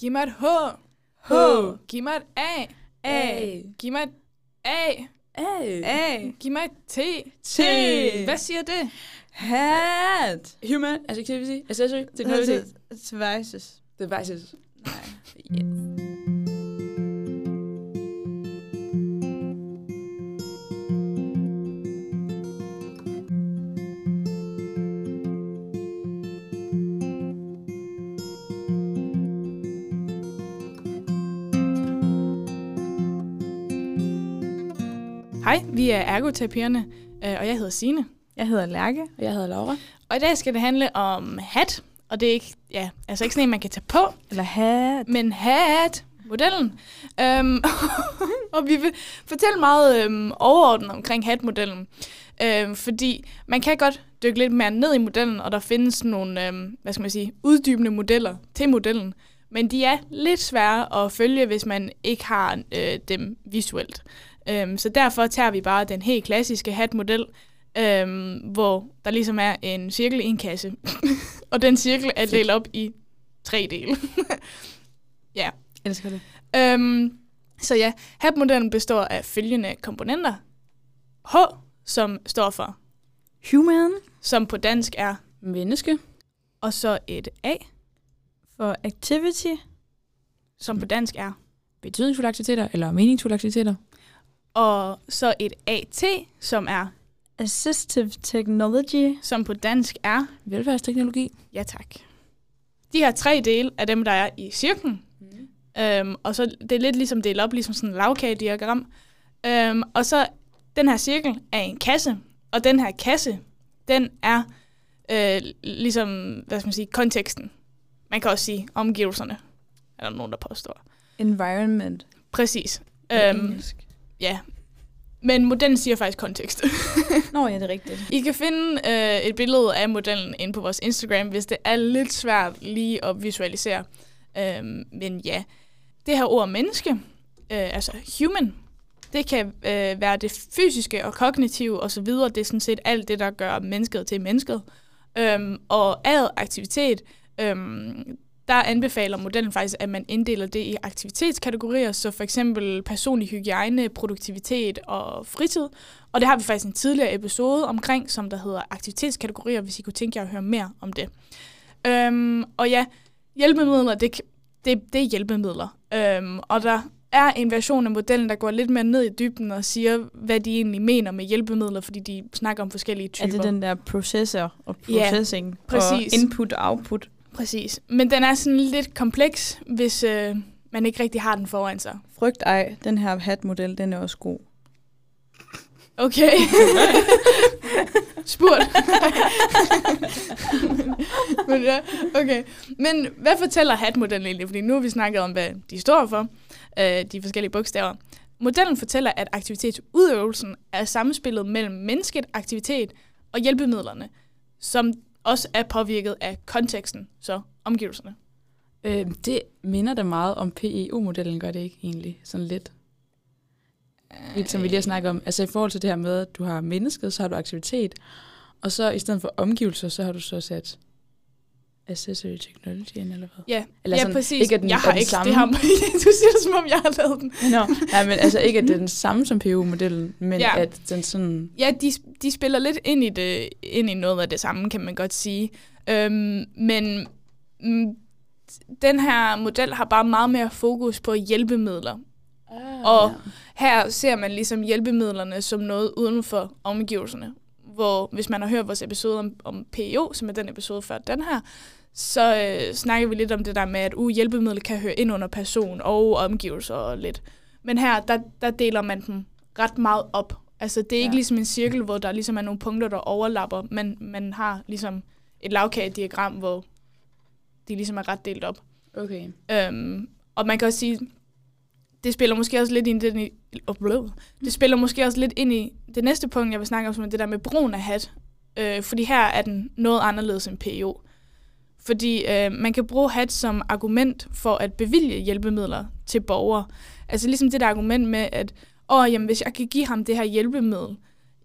Giv mig et H. H. Giv mig et A. A. Giv mig et A. A. A. Giv mig et T. T. Hvad siger det? Hat. Human Activity Accessory Technology Devices. Devices. Nej. Hej, vi er ergoterapierne, øh, og jeg hedder Sine. Jeg hedder Lærke. Og jeg hedder Laura. Og i dag skal det handle om hat, og det er ikke, ja, altså ikke sådan en, man kan tage på, Eller hat. men hat, modellen. Øhm, og vi vil fortælle meget øhm, overordnet omkring hat-modellen, øhm, fordi man kan godt dykke lidt mere ned i modellen, og der findes nogle, øhm, hvad skal man sige, uddybende modeller til modellen, men de er lidt svære at følge, hvis man ikke har øh, dem visuelt. Øhm, så derfor tager vi bare den helt klassiske hat-model, øhm, hvor der ligesom er en cirkel i en kasse, og den cirkel er delt op i tre dele. ja. Elsker det. Øhm, så ja, hat-modellen består af følgende komponenter. H, som står for, Human. som på dansk er, Menneske. og så et A, For activity. som på dansk er, Betydningsfulde aktiviteter eller meningsfulde aktiviteter. Og så et AT, som er, Assistive technology. som på dansk er, Velfærdsteknologi. ja tak. De her tre dele er dem, der er i cirklen, Øhm, og så det er lidt ligesom delt op, ligesom sådan en lavkagediagram. Øhm, og så den her cirkel er en kasse, og den her kasse, den er øh, ligesom, hvad skal man sige, konteksten. Man kan også sige omgivelserne, er der nogen, der påstår. Environment. Præcis. Øhm, engelsk. Ja. Men modellen siger faktisk kontekst. Nå ja, det er rigtigt. I kan finde øh, et billede af modellen inde på vores Instagram, hvis det er lidt svært lige at visualisere. Øhm, men ja, det her ord menneske, øh, altså human, det kan øh, være det fysiske og kognitive osv. Det er sådan set alt det, der gør mennesket til mennesket. Øhm, og ad aktivitet, øhm, der anbefaler modellen faktisk, at man inddeler det i aktivitetskategorier, så for eksempel personlig hygiejne, produktivitet og fritid. Og det har vi faktisk en tidligere episode omkring, som der hedder aktivitetskategorier, hvis I kunne tænke jer at høre mere om det. Øhm, og ja, hjælpemidler, det, det, det er hjælpemidler. Øhm, og der er en version af modellen, der går lidt mere ned i dybden og siger, hvad de egentlig mener med hjælpemidler, fordi de snakker om forskellige typer. Er det den der processor og Ja, processing? præcis. Og input og output. Præcis. Men den er sådan lidt kompleks, hvis øh, man ikke rigtig har den foran sig. Frygt ej, den her hat-model, den er også god. Okay. Spurgt. Men ja, okay. Men hvad fortæller hat-modellen egentlig? Fordi nu har vi snakket om, hvad de står for, øh, de forskellige bogstaver. Modellen fortæller, at aktivitetsudøvelsen er samspillet mellem mennesket, aktivitet og hjælpemidlerne, som også er påvirket af konteksten, så omgivelserne. Øh, det minder da meget om PEO-modellen, gør det ikke egentlig? Sådan lidt. Lidt som vi lige har snakket om. Altså i forhold til det her med, at du har mennesket, så har du aktivitet. Og så i stedet for omgivelser, så har du så sat accessory technology eller hvad? Ja, Eller ja sådan, præcis. ikke at den jeg har den ikke samme. det her. du siger det, som om jeg har lavet den. Nå, nej, men altså ikke, at det er den samme som PEO-modellen, men Ja. ja. at den sådan... Ja, de, de spiller lidt ind i, det, ind i noget af det samme, kan man godt sige. Øhm, men mm, den her model har bare meget mere fokus på hjælpemidler. Ah, Og her ser man ligesom hjælpemidlerne som noget uden for omgivelserne. Hvor hvis man har hørt vores episode om, om PEO, som er den episode før den her, så øh, snakker vi lidt om det der med, at uh, hjælpemidler kan høre ind under person og omgivelser og lidt. Men her, der, der deler man dem ret meget op. Altså det er ikke Ja. ligesom en cirkel, hvor der ligesom er nogle punkter, der overlapper, men man har ligesom et lavkagediagram, hvor de ligesom er ret delt op. Okay. Øhm, og man kan også sige, det spiller måske også lidt ind i, den oh, det spiller måske også lidt ind i det næste punkt, jeg vil snakke om, som er det der med brugen af hat. Øh, fordi her er den noget anderledes end PO. Fordi øh, man kan bruge hat som argument for at bevilge hjælpemidler til borgere. Altså ligesom det der argument med, at åh, jamen, hvis jeg kan give ham det her hjælpemiddel,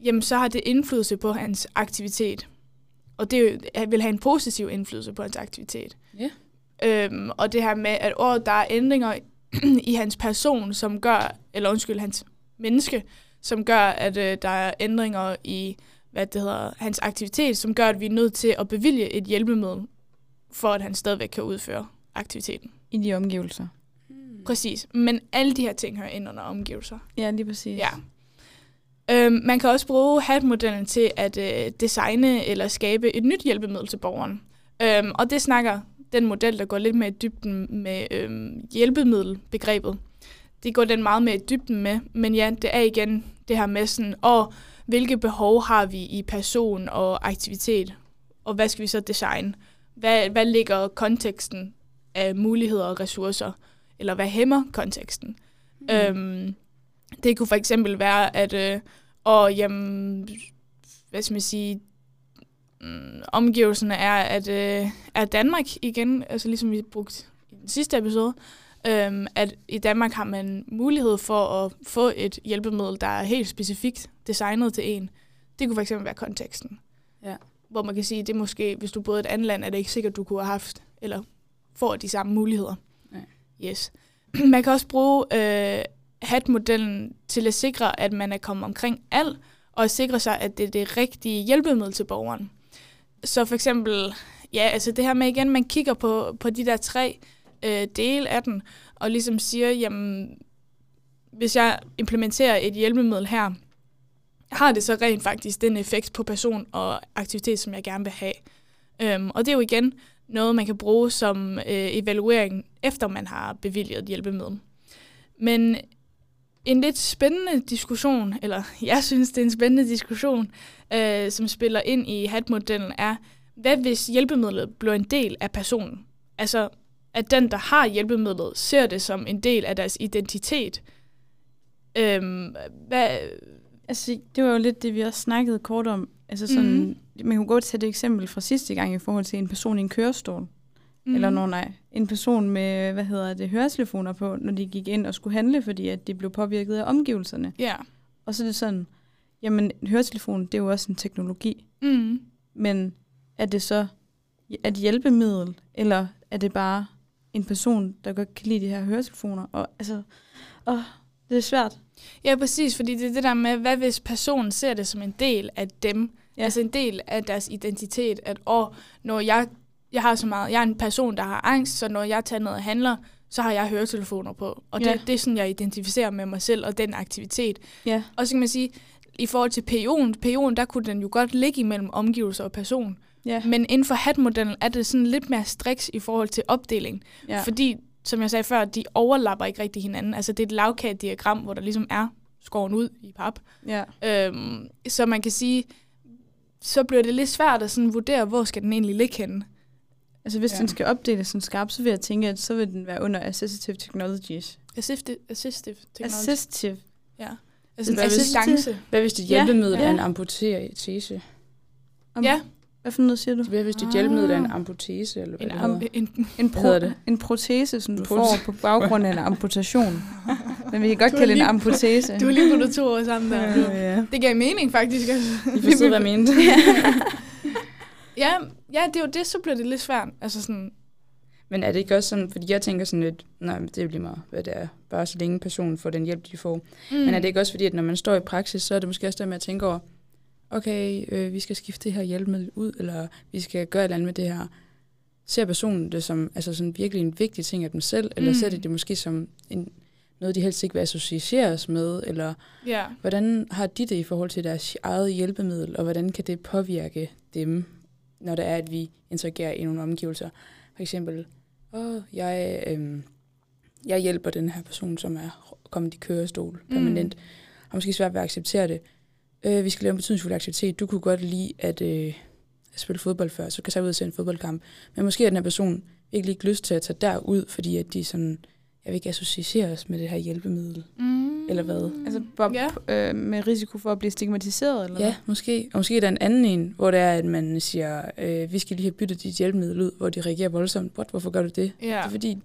jamen så har det indflydelse på hans aktivitet. Og det jo- vil have en positiv indflydelse på hans aktivitet. Ja. Øhm, og det her med, at året der er ændringer i hans person, som gør, eller undskyld, hans menneske, som gør, at øh, der er ændringer i, hvad det hedder, hans aktivitet, som gør, at vi er nødt til at bevilge et hjælpemiddel, for at han stadigvæk kan udføre aktiviteten. I de omgivelser. Præcis. Men alle de her ting hører ind under omgivelser. Ja, lige præcis. Ja. Øhm, man kan også bruge HAT-modellen til at øh, designe eller skabe et nyt hjælpemiddel til borgeren. Øhm, og det snakker den model, der går lidt mere i dybden med øhm, hjælpemiddelbegrebet. Det går den meget mere i dybden med, men ja, det er igen det her med sådan, og hvilke behov har vi i person og aktivitet, og hvad skal vi så designe? Hvad, hvad ligger konteksten af muligheder og ressourcer, eller hvad hæmmer konteksten? Mm. Øhm, det kunne for eksempel være, at øh, og, jamen, hvad skal man sige, mm, omgivelserne er, at øh, er Danmark igen, altså ligesom vi brugte i den sidste episode, øhm, at i Danmark har man mulighed for at få et hjælpemiddel, der er helt specifikt designet til en. Det kunne for eksempel være konteksten. Ja. Hvor man kan sige, det er måske, hvis du boede i et andet land, er det ikke sikkert, du kunne have haft, eller får de samme muligheder. Nej. Yes. Man kan også bruge øh, HAT-modellen til at sikre, at man er kommet omkring alt, og sikre sig, at det er det rigtige hjælpemiddel til borgeren. Så for eksempel, ja, altså det her med igen, man kigger på, på de der tre øh, dele af den, og ligesom siger, jamen, hvis jeg implementerer et hjælpemiddel her, har det så rent faktisk den effekt på person og aktivitet, som jeg gerne vil have. Øhm, og det er jo igen noget, man kan bruge som øh, evaluering, efter man har bevilget hjælpemiddel. Men en lidt spændende diskussion, eller jeg synes, det er en spændende diskussion, øh, som spiller ind i HAT-modellen, er, hvad hvis hjælpemidlet bliver en del af personen? Altså, at den, der har hjælpemidlet, ser det som en del af deres identitet. Øhm, hvad, Altså, det var jo lidt det, vi også snakkede kort om. Altså sådan, Mhm. mm. man kunne godt tage det eksempel fra sidste gang i forhold til en person i en kørestol. Mm. Eller nogen, nej, en person med, hvad hedder det, høretelefoner på, når de gik ind og skulle handle, fordi at de blev påvirket af omgivelserne. Ja. Og så er det sådan, jamen, en høretelefon, det er jo også en teknologi. Mm. Men er det så et hjælpemiddel, eller er det bare en person, der godt kan lide de her høretelefoner? Og altså, åh, det er svært. Ja, præcis, fordi det er det der med, hvad hvis personen ser det som en del af dem, Ja. altså en del af deres identitet, at åh, når jeg, jeg har så meget, jeg er en person, der har angst, så når jeg tager ned og handler, så har jeg høretelefoner på. Og det, Ja. det er sådan, jeg identificerer med mig selv og den aktivitet. Ja, Og så kan man sige, i forhold til PO'en, PO'en, der kunne den jo godt ligge imellem omgivelser og person. ja, Men inden for HAT-modellen er det sådan lidt mere striks i forhold til opdeling. ja. Fordi, som jeg sagde før, de overlapper ikke rigtig hinanden. Altså det er et lavkagediagram, hvor der ligesom er skåren ud i pap. ja. Øhm, så man kan sige, så bliver det lidt svært at sådan vurdere, hvor skal den egentlig ligge henne. Altså hvis Ja. den skal opdeles sådan skarpt, så vil jeg tænke, at så vil den være under Assistive Technologies. Assistive, assistive technology. Assistive. ja. Altså Hvad hvis- assistance. Hvad hvis dit hjælpemiddel ja. er en amputese? Om, Ja, Hvad for noget siger du? Hvad hvis dit hjælpemiddel er en amputese? Eller hvad en, det am, hedder? en, En, Hvad hedder det? en protese, som du En får på baggrund af en amputation. Men vi kan godt kalde det en lige- amputese. du har lige puttet to ord sammen der. ja. Det gav mening faktisk. Altså. I forstod, hvad jeg mente. ja, ja, det er jo det, så bliver det lidt svært. Altså sådan, Men er det ikke også sådan, fordi jeg tænker sådan lidt, nej, men det er jo lige meget, hvad det er, bare så længe personen får den hjælp, de får. Mm. Men er det ikke også fordi, at når man står i praksis, så er det måske også der med at tænke over, okay, øh, vi skal skifte det her hjælpemiddel ud, eller vi skal gøre et eller andet med det her. Ser personen det som altså sådan virkelig en vigtig ting af dem selv, eller Mm. ser de det måske som en, noget, de helst ikke vil associeres med, eller Ja. hvordan har de det i forhold til deres eget hjælpemiddel, og hvordan kan det påvirke dem, når det er, at vi interagerer i nogle omgivelser? For eksempel, åh, jeg, øhm, jeg hjælper den her person, som er kommet i kørestol permanent, mm. har måske svært ved at acceptere det. Øh, vi skal lave en betydningsfuld aktivitet. Du kunne godt lide at, øh, spille fodbold før, så kan jeg ud og se en fodboldkamp. Men måske har den her person ikke lyst til at tage derud, fordi at de sådan, jeg vil ikke associeres med det her hjælpemiddel. Mm. Eller hvad? Altså Bob, Ja. øh, med risiko for at blive stigmatiseret? Eller Ja, måske. Og måske er der en anden en, hvor det er, at man siger, øh, vi skal lige have byttet dit hjælpemiddel ud, hvor de reagerer voldsomt. What, hvorfor gør du det? Ja. Det er fordi,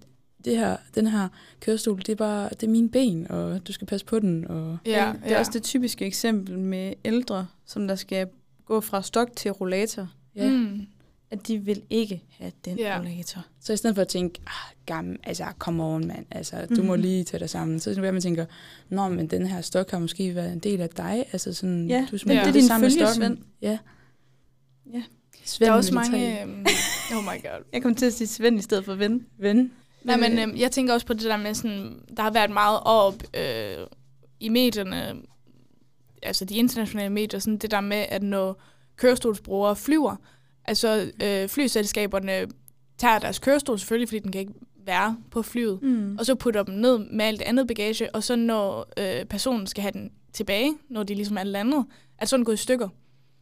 det her, den her kørestol, det er bare det er mine ben, og du skal passe på den. Og Ja, det er ja. også det typiske eksempel med ældre, som der skal gå fra stok til rollator. ja, mm. Mm. at de vil ikke have den Ja. rollator. Så i stedet for at tænke, ah, gammel, altså, come on, mand, altså, du må Mhm. lige tage dig sammen. Så er man tænker, nå, men den her stok har måske været en del af dig. Altså sådan, Ja, du men smelter det er din sammen følgesvend. Ja. Ja. Svend Der er også mange... Øhm, oh my god. Jeg kom til at sige Svend i stedet for ven. Ven. Nej, men øhm, jeg tænker også på det der med sådan... Der har været meget op øh, i medierne, altså de internationale medier, sådan det der med, at når kørestolsbrugere flyver, altså øh, flyselskaberne tager deres kørestol selvfølgelig, fordi den kan ikke være på flyet, Mm. og så putter dem ned med alt andet bagage, og så når øh, personen skal have den tilbage, når de ligesom er landet, at så den gået i stykker.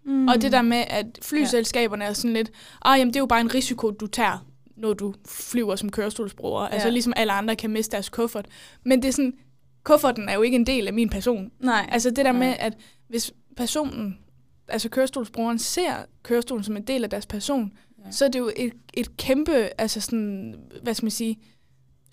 Mm. Og det der med, at flyselskaberne er sådan lidt, ah, jamen det er jo bare en risiko, du tager, når du flyver som kørestolsbruger. Ja. Altså ligesom alle andre kan miste deres kuffert. Men det er sådan, kufferten er jo ikke en del af min person. Nej. Altså det der Nej. med, at hvis personen, altså kørestolsbrugeren, ser kørestolen som en del af deres person, ja. så er det jo et, et kæmpe, altså sådan, hvad skal man sige,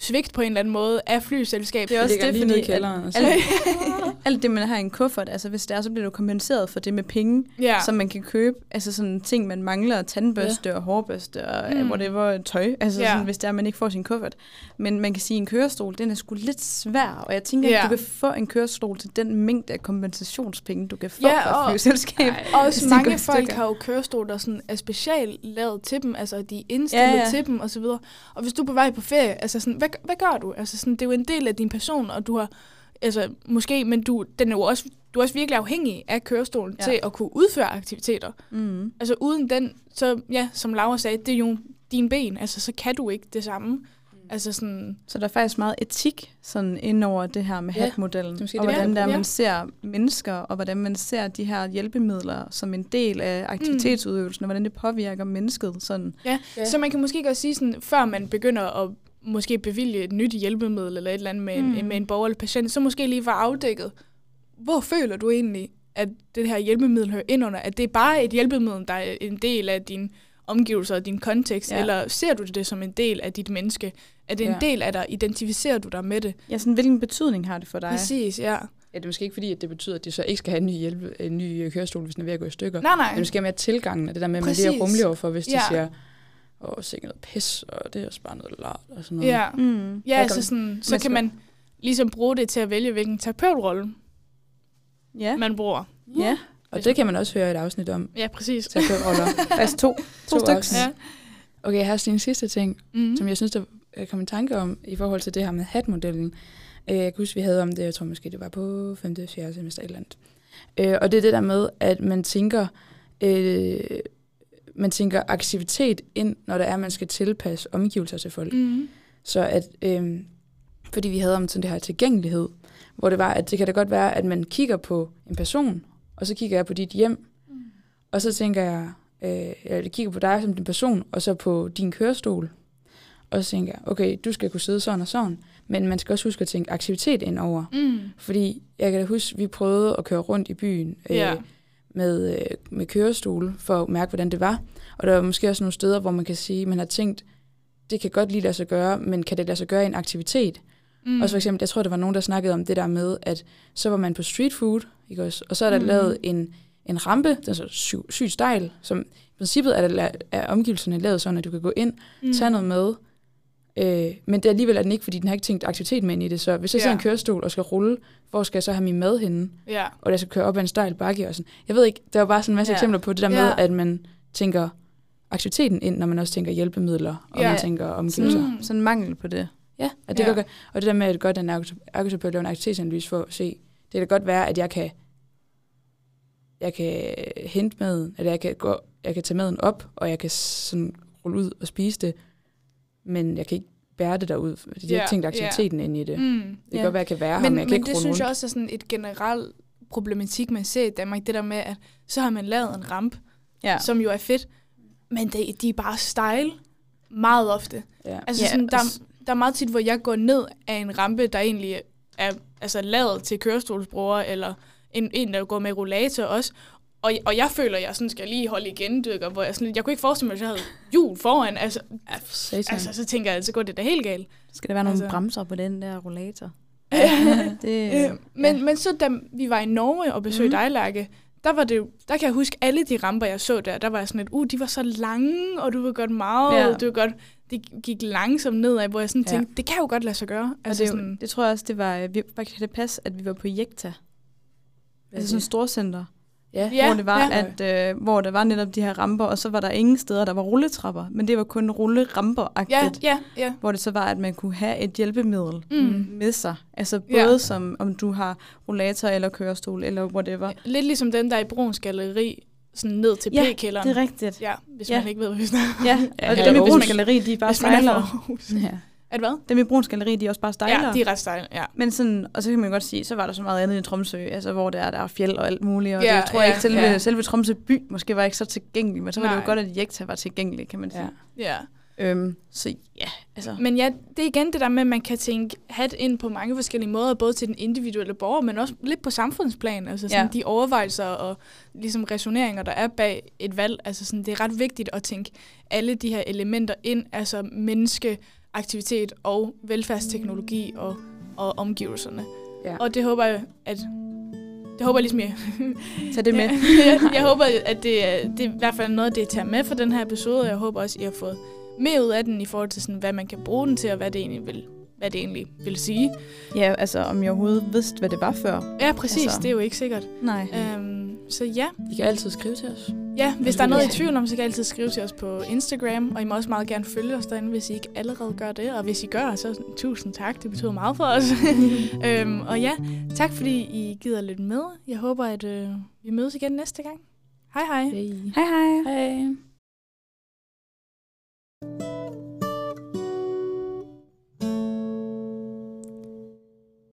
svigt på en eller anden måde af flyselskab. Det er også det, fordi kælderen. Og så, alt, alt det, man har i en kuffert, altså hvis det er, så bliver du kompenseret for det med penge, ja. som man kan købe. Altså sådan ting, man mangler, tandbørste ja. og hårbørste og Mm. mm. whatever, tøj. Altså Ja. sådan, hvis det er, man ikke får sin kuffert. Men man kan sige, at en kørestol, den er sgu lidt svær, og jeg tænker, Ja. at du kan få en kørestol til den mængde af kompensationspenge, du kan få Ja, fra og- et flyselskab. Ej. Og også mange folk stykker. har jo kørestol, der sådan er specielt lavet til dem, altså de er indstillet ja, Ja, til dem og så videre. Og hvis du er på vej på ferie, altså sådan, hvad, hvad gør du? Altså sådan, det er jo en del af din person, og du har, altså måske, men du, den er jo også, du er også virkelig afhængig af kørestolen ja. Til at kunne udføre aktiviteter. Mm. Altså uden den, så ja, som Laura sagde, det er jo dine ben, altså så kan du ikke det samme. Mm. Altså sådan, Så der er faktisk meget etik sådan ind over det her med Ja, hatmodellen. Og det, hvordan der man ser mennesker, og hvordan man ser de her hjælpemidler som en del af aktivitetsudøvelsen, og hvordan det påvirker mennesket. Sådan. ja. Ja. ja. Så man kan måske godt sige sådan, før man begynder at måske bevilge et nyt hjælpemiddel eller et eller andet med, mm. En, med en borger eller patient, så måske lige var afdækket, hvor føler du egentlig, at det her hjælpemiddel hører ind under? At det er bare et hjælpemiddel, der er en del af din omgivelser og din kontekst, ja. Eller ser du det som en del af dit menneske? Er det en Ja. del af dig? Identificerer du dig med det? Ja, sådan, hvilken betydning har det for dig? Præcis, ja. Ja, det er måske ikke fordi, at det betyder, at de så ikke skal have en ny, hjælpe, en ny øh, kørestol, hvis den er ved at gå i stykker. Nej, nej. Men måske mere tilgangen af det der med, at man lige er rummelig overfor, hvis de Ja. siger, åh, sikkert noget pis, og det er også bare noget lart, og sådan noget. Ja, Mm. ja altså sådan, så kan man ligesom bruge det til at vælge, hvilken terapeutrolle Ja. man bruger. ja. Og det kan man også høre i et afsnit om, Ja, præcis. terapeutroller. Faktisk to. To, To stykker. Ja. Okay, jeg har også en sidste ting, Mm. som jeg synes, der kom i tanke om, i forhold til det her med hatmodellen. Øh, Jeg kan huske, vi havde om det, jeg tror måske, det var på 5. 4. semester et eller andet. Øh, Og det er det der med, at man tænker, øh, man tænker aktivitet ind, når der er, at man skal tilpasse omgivelser til folk. Mm. Så at, øh, fordi vi havde om sådan det her tilgængelighed, hvor det var, at det kan da godt være, at man kigger på en person, og så kigger jeg på dit hjem, og så tænker jeg, øh, jeg kigger på dig som din person, og så på din kørestol, og så tænker jeg, okay, du skal kunne sidde sådan og sådan, men man skal også huske at tænke aktivitet ind over. Mm. Fordi jeg kan da huske, vi prøvede at køre rundt i byen øh, Ja. Med, øh, med kørestol, for at mærke, hvordan det var. Og der var måske også nogle steder, hvor man kan sige, man har tænkt, det kan godt lige lade sig gøre, men kan det lade sig gøre i en aktivitet? Mm. Også for eksempel, jeg tror, der var nogen, der snakkede om det der med, at så var man på street food, ikke også? og så er der Mm. lavet en, en rampe, den er så syg, sygt stejl, som i princippet er, der, er omgivelserne lavet sådan, at du kan gå ind, mm. tage noget med, øh, men det alligevel er den ikke, fordi den har ikke tænkt aktivitet med ind i det. Så hvis jeg Ja. sidder i en kørestol og skal rulle, hvor skal jeg så have min mad henne? Ja. Og jeg skal køre op ad en stejl bakke og sådan. Jeg ved ikke, der var bare sådan en masse Ja. eksempler på det der med, Ja. at man tænker aktiviteten ind, når man også tænker hjælpemidler, og Ja. man tænker omgivelser. Mm. Sådan, sådan mangel på det. Ja, og det Ja. Godt, og det der med, at godt en ergoterapeut laver en aktivitetsanalyse for at se, det kan godt være, at jeg kan, jeg kan hente maden, eller jeg kan, gå, jeg kan tage maden op, og jeg kan sådan rulle ud og spise det, men jeg kan ikke bære det derud, fordi jeg har tænkt ja. aktiviteten ind i det. Mm. Det kan Ja. godt være, at jeg kan være her, Men, men jeg kan men ikke det synes rundt. jeg også er sådan et generelt problematik, man ser i Danmark. Det der med, at så har man lavet en ramp, Ja. ja. som jo er fedt, men det, de er bare style meget ofte. Ja. Altså Ja, sådan, der, og- der er meget tit, hvor jeg går ned af en rampe, der egentlig er altså, lavet til kørestolsbrugere, eller en, en, der går med rollator også. Og, og jeg føler, at jeg sådan skal lige holde igen, dykker, hvor jeg, sådan, jeg kunne ikke forestille mig, at jeg havde hjul foran. Altså, Ja, for altså, så tænker jeg, så går det da helt galt. Skal der være nogle Altså- bremser på den der rollator? Ja. det, Øh, men, men så da vi var i Norge og besøgte mm. dig, Lærke, der var det jo, der kan jeg huske alle de ramper, jeg så der, der var jeg sådan lidt, uh, de var så lange, og du var godt meget, Ja. ja. du var godt, det gik langsomt nedad, hvor jeg sådan Ja. tænkte, det kan jo godt lade sig gøre. Altså, det, er jo- sådan, det tror jeg også, det var, vi, faktisk kan det passe, at vi var på Jekta. Altså sådan et storcenter, Ja. Ja, hvor det var, ja. at, øh, hvor der var netop de her ramper, og så var der ingen steder, der var rulletrapper, men det var kun rulleramper ja, ja, ja. hvor det så var, at man kunne have et hjælpemiddel Mm. med sig. Altså Ja. både som, om du har rollator eller kørestol eller whatever. Lidt ligesom den der i Bruns Galleri, sådan ned til Ja, P-kælderen. Det er rigtigt. Ja, hvis Ja. man ikke ved, hvad vi snakker Ja, Ja, og her dem i. Bruns Galeri, de er bare er. Aarhus. ja. At hvad? Dem i Bruns Galeri, de er også bare stejlere. Ja, de er ret stejle, ja. Men sådan, og så kan man godt sige, så var der så meget andet i Tromsø, altså hvor der er, der er fjeld og alt muligt, og Ja, det tror jeg ja, ikke, selve, ja. selve Tromsø by måske var ikke så tilgængelig, men så var det Nej. jo godt, at Jekta var tilgængelig, kan man sige. ja. ja. Øhm, så ja, altså. Men ja, det er igen det der med, at man kan tænke hat ind på mange forskellige måder, både til den individuelle borger, men også lidt på samfundsplan. Altså sådan Ja. de overvejelser og ligesom resoneringer, der er bag et valg. Altså sådan, det er ret vigtigt at tænke alle de her elementer ind, altså menneske, aktivitet og velfærdsteknologi og, og omgivelserne. Ja. Og det håber jeg, at det håber jeg ligesom, jeg, Tag det med. jeg, jeg håber, at det, er- det er i hvert fald noget, det tager med for den her episode, jeg håber også, at I har fået mere ud af den i forhold til, sådan, hvad man kan bruge den til, og hvad det egentlig vil, hvad det egentlig vil sige. Ja, altså om jeg overhovedet vidste, hvad det var før. Ja, præcis. Altså. Det er jo ikke sikkert. Nej. Um, så ja, I kan altid skrive til os. ja, hvis der er noget i tvivl om, så kan I altid skrive til os på Instagram, og I må også meget gerne følge os derinde, hvis I ikke allerede gør det. Og hvis I gør, så tusind tak. Det betyder meget for os. um, og ja, tak fordi I gider lidt med. Jeg håber, at øh, vi mødes igen næste gang. Hej hej. Hej. Hej hej. Hej.